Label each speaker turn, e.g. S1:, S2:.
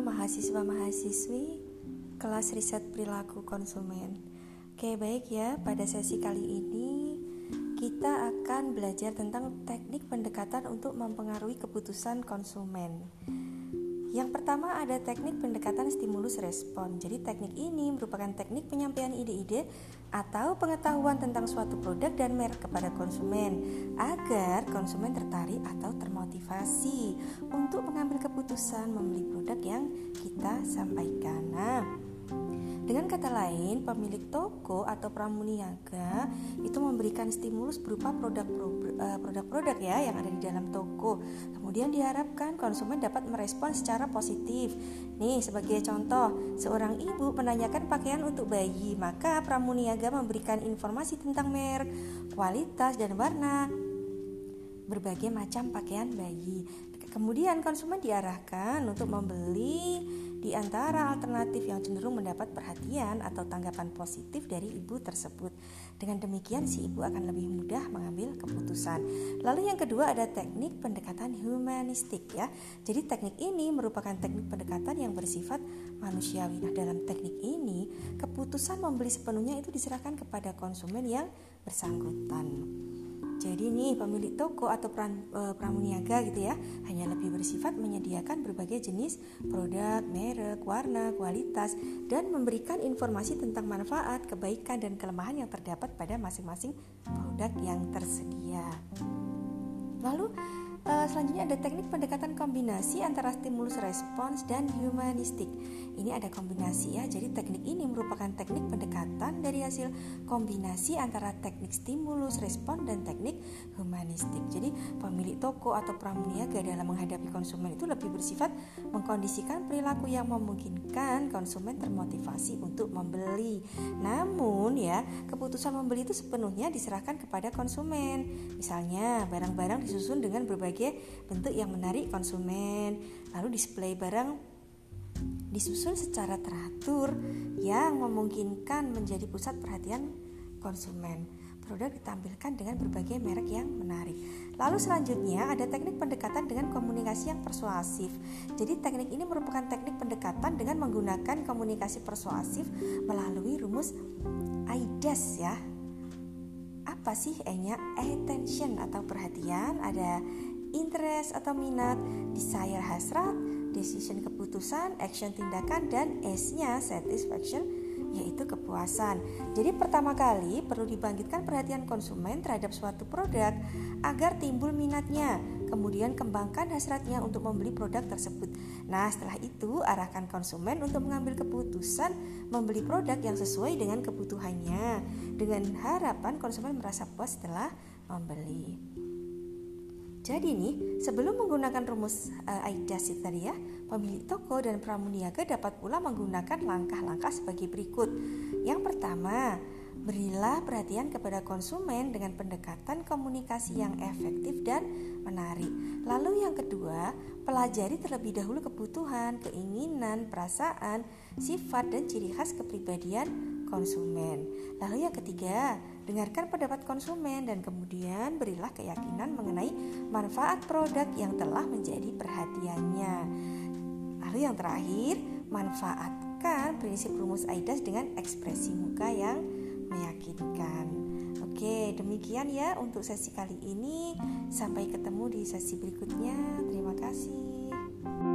S1: mahasiswa-mahasiswi kelas riset perilaku konsumen. Oke, baik ya. Pada sesi kali ini kita akan belajar tentang teknik pendekatan untuk mempengaruhi keputusan konsumen. Yang pertama ada teknik pendekatan stimulus respon. Jadi teknik ini merupakan teknik penyampaian ide-ide atau pengetahuan tentang suatu produk dan merek kepada konsumen agar konsumen tertarik atau termotivasi untuk mengambil keputusan membeli produk yang kita sampaikan. Nah, dengan kata lain, pemilik toko atau pramuniaga itu memberikan stimulus berupa eh, produk-produk ya yang ada di dalam toko. Kemudian diharapkan konsumen dapat merespon secara positif. Nih, sebagai contoh, seorang ibu menanyakan pakaian untuk bayi, maka pramuniaga memberikan informasi tentang merek, kualitas dan warna berbagai macam pakaian bayi. Kemudian konsumen diarahkan untuk membeli di antara alternatif yang cenderung mendapat perhatian atau tanggapan positif dari ibu tersebut. Dengan demikian si ibu akan lebih mudah mengambil keputusan. Lalu yang kedua ada teknik pendekatan humanistik ya. Jadi teknik ini merupakan teknik pendekatan yang bersifat manusiawi. Nah, dalam teknik ini keputusan membeli sepenuhnya itu diserahkan kepada konsumen yang bersangkutan. Jadi nih pemilik toko atau pran, e, pramuniaga gitu ya hanya lebih bersifat menyediakan berbagai jenis produk, merek, warna, kualitas dan memberikan informasi tentang manfaat, kebaikan dan kelemahan yang terdapat pada masing-masing produk yang tersedia. Lalu Uh, selanjutnya ada teknik pendekatan kombinasi antara stimulus respons dan humanistik. Ini ada kombinasi ya. Jadi teknik ini merupakan teknik pendekatan dari hasil kombinasi antara teknik stimulus respon dan teknik humanistik. Jadi pemilik toko atau pramuniaga dalam menghadapi konsumen itu lebih bersifat mengkondisikan perilaku yang memungkinkan konsumen termotivasi untuk membeli. Namun ya, keputusan membeli itu sepenuhnya diserahkan kepada konsumen. Misalnya, barang-barang disusun dengan berbagai bentuk yang menarik konsumen. Lalu display barang disusun secara teratur yang memungkinkan menjadi pusat perhatian konsumen. Produk ditampilkan dengan berbagai merek yang menarik. Lalu selanjutnya ada teknik pendekatan dengan komunikasi yang persuasif. Jadi teknik ini merupakan teknik pendekatan dengan menggunakan komunikasi persuasif melalui rumus AIDAS ya. Apa sih E-nya? Attention atau perhatian, ada interest atau minat, desire hasrat, decision keputusan, action tindakan, dan S-nya satisfaction yaitu kepuasan. Jadi pertama kali perlu dibangkitkan perhatian konsumen terhadap suatu produk agar timbul minatnya. Kemudian kembangkan hasratnya untuk membeli produk tersebut. Nah, setelah itu arahkan konsumen untuk mengambil keputusan membeli produk yang sesuai dengan kebutuhannya dengan harapan konsumen merasa puas setelah membeli. Jadi nih, sebelum menggunakan rumus uh, AIDAS tadi ya, pemilik toko dan pramuniaga dapat pula menggunakan langkah-langkah sebagai berikut. Yang pertama, berilah perhatian kepada konsumen dengan pendekatan komunikasi yang efektif dan menarik. Lalu yang kedua, pelajari terlebih dahulu kebutuhan, keinginan, perasaan, sifat dan ciri khas kepribadian konsumen. Lalu yang ketiga, dengarkan pendapat konsumen dan kemudian berilah keyakinan mengenai manfaat produk yang telah menjadi perhatiannya. Lalu yang terakhir, manfaatkan prinsip rumus AIDAS dengan ekspresi muka yang meyakinkan. Oke, demikian ya untuk sesi kali ini. Sampai ketemu di sesi berikutnya. Terima kasih.